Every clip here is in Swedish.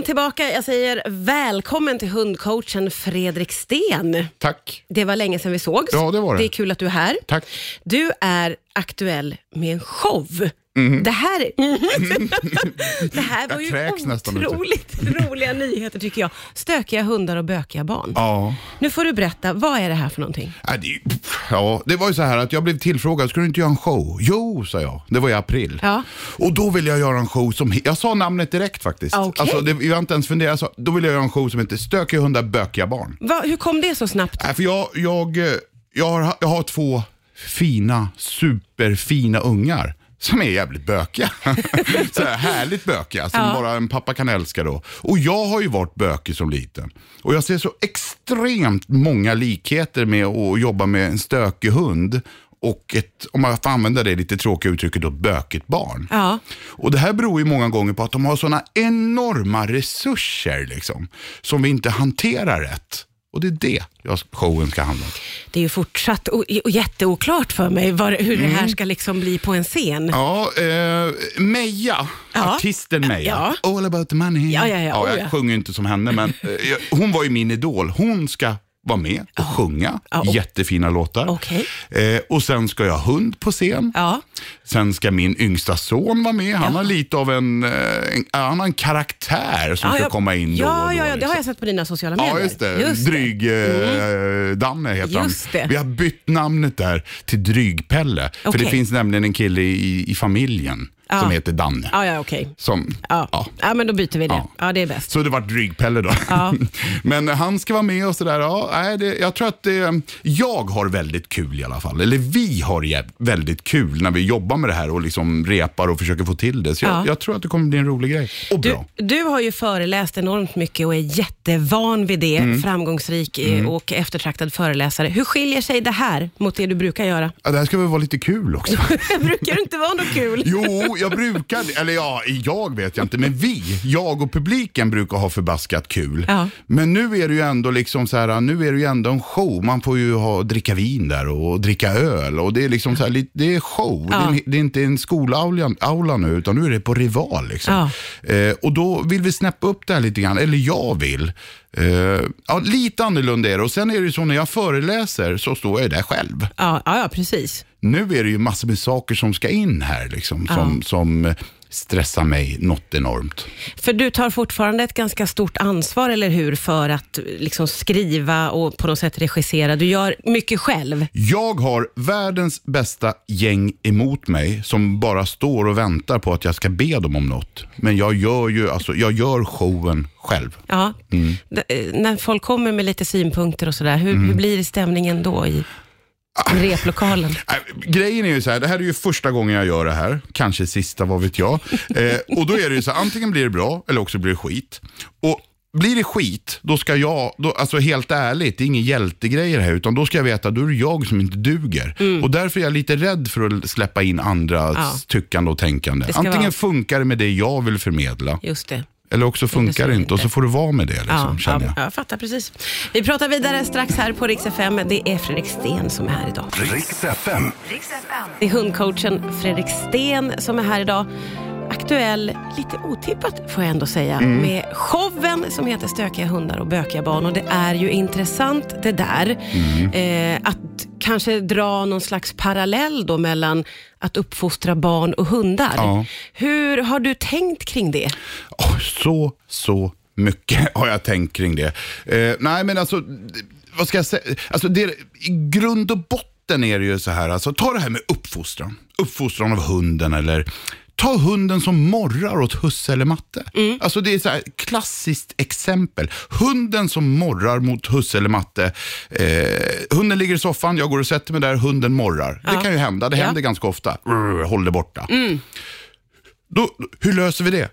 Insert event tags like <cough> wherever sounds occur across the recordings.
Välkommen tillbaka. Jag säger välkommen till hundcoachen Fredrik Sten. Tack. Det var länge sedan vi sågs. Ja, det var det. Det är kul att du är här. Tack. Du är aktuell med en show. Det här, <laughs> det här var ju otroligt <laughs> roliga nyheter tycker jag. Stökiga hundar och bökiga barn. Ja. Nu får du berätta, vad är det här för någonting? Ja, det, ja, det var ju så här att jag blev tillfrågad, ska du inte göra en show? Jo, sa jag. Det var i april. Ja. Och då vill jag göra en show som, jag sa namnet direkt faktiskt. Ah, okej. Alltså, det, jag har inte ens funderat, jag sa, då vill jag göra en show som heter Stökiga hundar, bökiga barn. Va, hur kom det så snabbt? Nej, för jag, jag, eh, jag, har, jag har två fina, superfina ungar. Som är jävligt bökiga. <laughs> så här, härligt bökiga, som Ja. bara en pappa kan älska då. Och jag har ju varit bökig som liten. Och jag ser så extremt många likheter med att jobba med en stökig hund och ett, om man får använda det lite tråkiga uttrycket, då, bökigt barn. Ja. Och Det här beror ju många gånger på att de har sådana enorma resurser liksom, som vi inte hanterar rätt. Och det är det jag, showen ska handla om. Det är ju fortsatt och jätteoklart för mig var, hur det här ska liksom bli på en scen. Mm. Ja, eh, Meja, Ja. artisten Meja. Ja. All about the money. Ja, ja, ja. Oh, jag ja. sjunger inte som henne, men <laughs> eh, hon var ju min idol. Hon ska vara med och sjunga Ja, och- jättefina låtar. Okej. Eh, och sen ska jag ha hund på scen. Ja. Sen ska min yngsta son vara med. Han har lite av en, eh, en, han har en karaktär som Ja, ska jag- komma in då ja, och då. ja, ja, det liksom. har jag sett på dina sociala medier. Ja, just det. Just. Dryg eh, Danne heter Just han. det. Vi har bytt namnet där till Dryg-Pelle. För Okej. det finns nämligen en kille i, i familjen Ja. som heter Danne. Ja, ja, okej. Som, Ja. ja. Ja. men då byter vi det. Ja, Ja. det är bäst. Så det var Dryg-Pelle då. Ja. <laughs> Men han ska vara med och sådär. Ja, nej, det, jag tror att det, jag har väldigt kul i alla fall. Eller vi har väldigt kul när vi jobbar med det här och liksom repar och försöker få till det. Så jag, Ja. jag tror att det kommer bli en rolig grej. Och Du, bra. du har ju föreläst enormt mycket och är jättevan vid det. Mm. Framgångsrik eh, och eftertraktad föreläsare. Hur skiljer sig det här mot det du brukar göra? Ja, det här ska väl vara lite kul också. <laughs> brukar det inte vara något kul? Jo, jag brukar, eller ja, jag vet jag inte, men vi, jag och publiken brukar ha förbaskat kul. Ja. Men nu är det ju ändå liksom så här, nu är det ju ändå en show. Man får ju ha, dricka vin där och dricka öl och det är liksom så här, det är show. Ja. Det, är, det är inte en skolaula aula nu, utan nu är det på Rival. Liksom. Eh, och då vill vi snäppa upp det här lite grann, eller jag vill. Eh, ja, lite annorlunda är det. Och sen är det så när jag föreläser så står jag där själv. Ja, ja, ja precis. Nu är det ju massor med saker som ska in här liksom, som, som stressar mig något enormt. För du tar fortfarande ett ganska stort ansvar, eller hur, för att liksom skriva och på något sätt regissera. Du gör mycket själv. Jag har världens bästa gäng emot mig som bara står och väntar på att jag ska be dem om något. Men jag gör ju alltså, jag gör showen själv. Ja. Mm. Eh, när folk kommer med lite synpunkter och sådär, hur, Mm. hur blir stämningen då i. replokalen? Grejen är ju så här, det här är ju första gången jag gör det här, kanske sista, vad vet jag. Eh, och då är det ju så här, antingen blir det bra eller också blir det skit. Och blir det skit, då ska jag, då, alltså helt ärligt, det är ingen hjältegrejer här, utan då ska jag veta, då är det jag som inte duger. Och därför är jag lite rädd för att släppa in andras Ja. tyckande och tänkande. Antingen vara- funkar det med det jag vill förmedla, Just det. Eller också funkar det inte och så får det vara med det, liksom, Ja, känner ja, jag. jag fattar precis. Vi pratar vidare strax här på Rix FM. Det är Fredrik Sten som är här idag. Riks FM. Det är hundcoachen Fredrik Sten som är här idag. Aktuell, lite otippat får jag ändå säga, Mm. med showen som heter Stökiga hundar och bökiga barn. Och det är ju intressant det där. Mm. Eh, att kanske dra någon slags parallell då mellan att uppfostra barn och hundar. Ja. Hur har du tänkt kring det? Så, så mycket har jag tänkt kring det. Eh, nej, men alltså, vad ska jag säga? Alltså, det, I grund och botten är det ju så här, alltså, ta det här med uppfostran. Uppfostran av hunden eller Ta hunden som morrar åt husse eller matte. Alltså det är här klassiskt exempel. Hunden som morrar mot husse eller matte. Eh, hunden ligger i soffan, jag går och sätter mig där, hunden morrar. Det kan ju hända, det Ja. händer ganska ofta. Håll det borta. Då, hur löser vi det?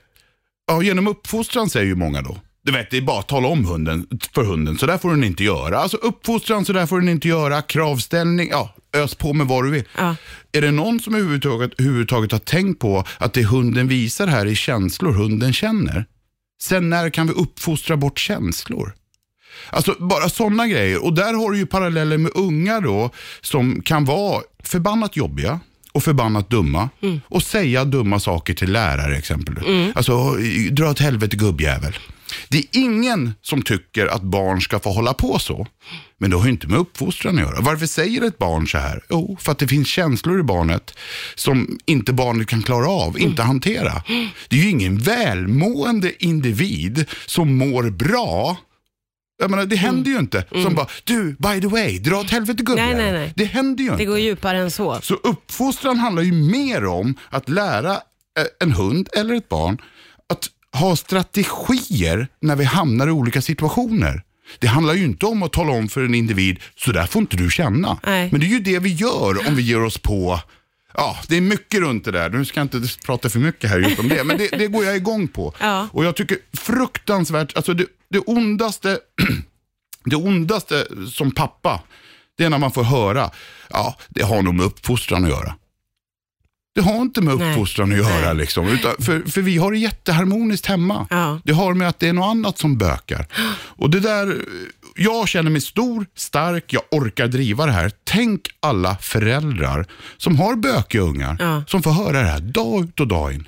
Ja, genom uppfostran säger ju många då. Du vet, det är bara att tala om hunden, för hunden, så där får den inte göra. Alltså uppfostran, så där får den inte göra. Kravställning, ja, ös på med vad du vill. Ja. Är det någon som överhuvudtaget, överhuvudtaget har tänkt på att det hunden visar här är känslor hunden känner? Sen när kan vi uppfostra bort känslor? Alltså bara sådana grejer. Och där har du ju paralleller med unga då som kan vara förbannat jobbiga och förbannat dumma och säga dumma saker till lärare exempelvis. Alltså, dra åt helvete gubbjävel. Det är ingen som tycker att barn ska få hålla på så. Men det har ju inte med uppfostran att göra. Varför säger ett barn så här? Jo, för att det finns känslor i barnet som inte barnet kan klara av, inte hantera. Det är ju ingen välmående individ som mår bra jag menar, det händer ju inte. Som bara, du, by the way, dra åt helvete gubbe. Nej, nej, nej. Det händer ju Det inte. går djupare än så. Så uppfostran handlar ju mer om att lära eh, en hund eller ett barn att ha strategier när vi hamnar i olika situationer. Det handlar ju inte om att tala om för en individ, så där får inte du känna. Nej. Men det är ju det vi gör om vi ger oss på Ja, det är mycket runt det där. Nu ska jag inte prata för mycket här just om det, men det, det går jag igång på. Ja. Och jag tycker fruktansvärt, alltså det, det ondaste <clears throat> det ondaste som pappa, det är när man får höra, ja, det har nog med uppfostran att göra. Det har inte med Nej. uppfostran att göra, Nej. liksom, utan, för, för vi har det jätteharmoniskt hemma. Ja. Det har med att det är något annat som bökar. Och det där, jag känner mig stor, stark, jag orkar driva det här. Tänk alla föräldrar som har bökiga ungar, Ja. som får höra det här dag ut och dag in.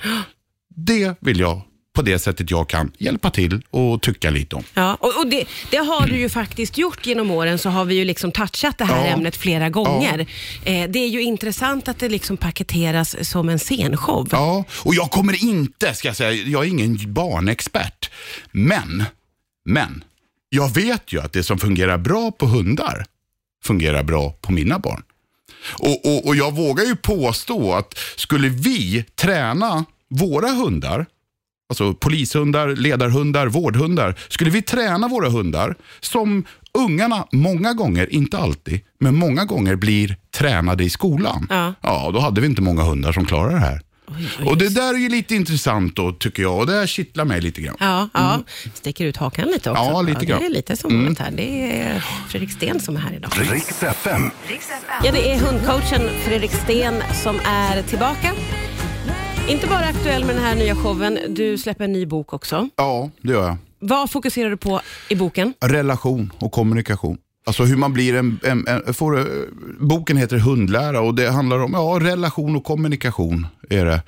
Det vill jag, på det sättet jag kan, hjälpa till och tycka lite om. Ja, och, och det, det har du ju faktiskt gjort genom åren, så har vi ju liksom touchat det här Ja. ämnet flera gånger. Eh, det är ju intressant att det liksom paketeras som en scenshow. Ja, och jag kommer inte, ska jag säga, jag är ingen barnexpert. Men, men, jag vet ju att det som fungerar bra på hundar fungerar bra på mina barn. Och, och, och jag vågar ju påstå att skulle vi träna våra hundar, alltså polishundar, ledarhundar, vårdhundar, skulle vi träna våra hundar som ungarna många gånger, inte alltid, men många gånger blir tränade i skolan. Ja. ja då hade vi inte många hundar som klarar det här. Oj. Och det där är ju lite intressant då tycker jag och det här kittlar mig lite grann. Ja, ja. sticker ut hakan lite också. Mm. Ja, lite det grann. Mm. är lite som vanligt här. Det är Fredrik Sten som är här idag. Riks FM. Ja, det är hundcoachen Fredrik Sten som är tillbaka. Inte bara aktuell med den här nya showen, du släpper en ny bok också. Ja, det gör jag. Vad fokuserar du på i boken? Relation och kommunikation. Alltså hur man blir en, en, en får, eh, boken heter Hundlära och det handlar om ja, relation och kommunikation. är det.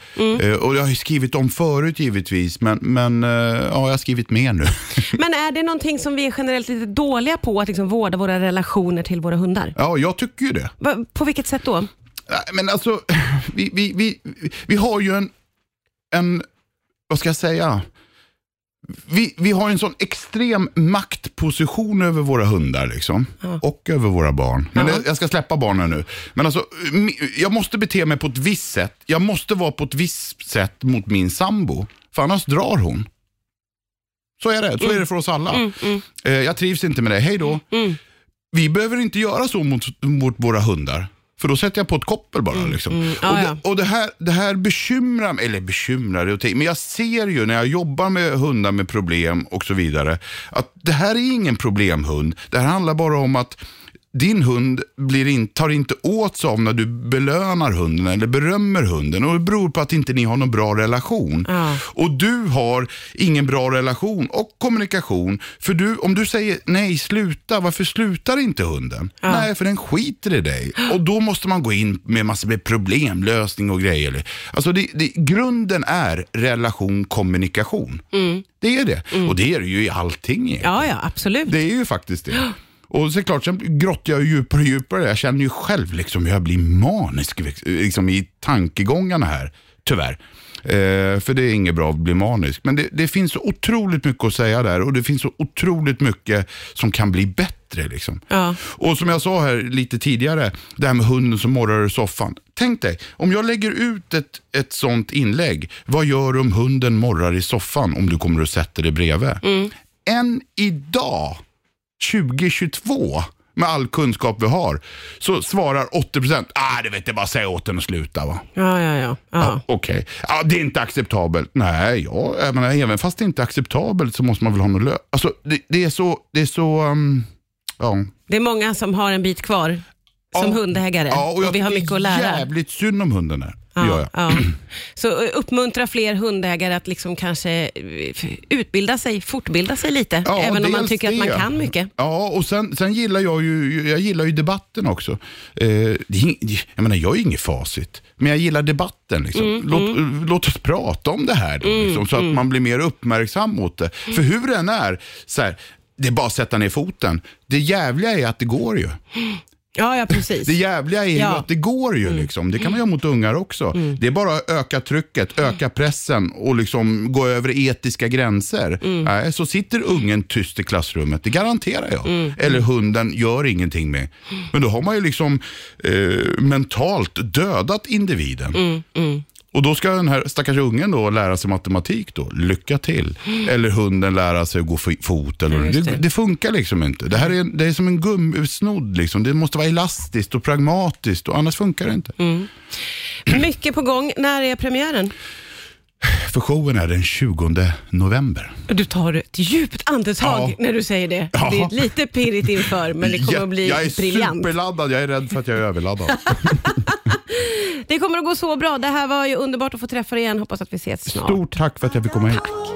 Eh, och Jag har skrivit om förut givetvis, men, men eh, ja, jag har skrivit mer nu. <laughs> Men är det någonting som vi är generellt lite dåliga på, att liksom vårda våra relationer till våra hundar? ja, jag tycker ju det. Va- På vilket sätt då? Men alltså, <laughs> vi, vi, vi, vi har ju en, en, vad ska jag säga? Vi, vi har en sån extrem maktposition över våra hundar liksom. och över våra barn. Men Ja. jag ska släppa barnen nu. Men alltså, jag måste bete mig på ett visst sätt. Jag måste vara på ett visst sätt mot min sambo, för annars drar hon. Så är det, så är det för oss alla. Eh, Jag trivs inte med det, hej då. Vi behöver inte göra så mot, mot våra hundar. För då sätter jag på ett koppel bara. Liksom. Ja, och det, och det, här, det här bekymrar mig, eller bekymrar, det och ting, men jag ser ju när jag jobbar med hundar med problem och så vidare, att det här är ingen problemhund. Det här handlar bara om att din hund blir in, tar inte åt sig av när du belönar hunden eller berömmer hunden. Och Det beror på att inte ni har någon bra relation. Ja. Och du har ingen bra relation och kommunikation. För du, om du säger nej, sluta, varför slutar inte hunden? Nej, för den skiter i dig. Och då måste man gå in med massor med problemlösning och grejer. Alltså det, det, grunden är relation, kommunikation. Det är det. Och det är det ju i allting. egentligen. Ja, ja, absolut. Det är ju faktiskt det. <gasps> Och så klart, sen grottar jag djupare och djupare. Jag känner ju själv liksom hur jag blir manisk liksom, i tankegångarna här, tyvärr. Eh, för det är inget bra att bli manisk. Men det, det finns så otroligt mycket att säga där och det finns så otroligt mycket som kan bli bättre. Liksom. Ja. Och som jag sa här lite tidigare, det här med hunden som morrar i soffan. Tänk dig, om jag lägger ut ett, ett sånt inlägg, vad gör du om hunden morrar i soffan om du kommer och sätter dig bredvid? Än idag, 2022, med all kunskap vi har, så svarar 80% ah, det vet jag bara säga åt den att sluta. Va? Ja, ja, ja. ja. Okej, ja, det är inte acceptabelt. Nej, ja, jag menar, även fast det inte är acceptabelt så måste man väl ha något lö- Alltså, det, det är så, det är så, um, ja. Det är många som har en bit kvar. som Ja. hundägare Ja, och, jag vi har mycket att lära. jävligt synd om hunden där. Det gör jag. Ja. <clears throat> Så eh, uppmuntra fler hundägare att liksom kanske eh, utbilda sig, fortbilda sig lite, Ja, även om man tycker att man det. kan mycket. Ja, och sen, sen gillar jag ju, jag gillar ju debatten också. Eh, det jag menar, jag är inget facit, men jag gillar debatten. Liksom. Mm, låt, låt oss prata om det här då, liksom, så att man blir mer uppmärksam mot det. Mm. För hur den är, så här, det är bara att sätta ner foten. Det jävliga är att det går ju. <gasps> <clears throat> Ja, ja precis. Det jävliga är ju Ja. Mm. att det går ju. Liksom. Det kan man göra mot ungar också. Det är bara att öka trycket, öka pressen och liksom gå över etiska gränser. Mm. Så sitter ungen tyst i klassrummet, det garanterar jag. Mm. Eller hunden gör ingenting med. Men då har man ju liksom eh, mentalt dödat individen. Mm, Och då ska den här stackars ungen då lära sig matematik då. Lycka till. Eller hunden lära sig att gå fo- fot. Eller, det. det. Det, funkar liksom inte. Det här är, det är som en gummisnodd. Liksom. Det måste vara elastiskt och pragmatiskt och annars funkar det inte. Mm. Mycket på gång. När är premiären? För showen är den 20 november. Du tar ett djupt andetag Ja. när du säger det. Ja. Det är lite pirrigt inför, men det kommer Jag- att bli jag är briljant. superladdad, jag är rädd för att jag är överladdad. <laughs> Det kommer att gå så bra. Det här var ju underbart att få träffa dig igen. Hoppas att vi ses snart. Stort tack för att jag fick komma hit.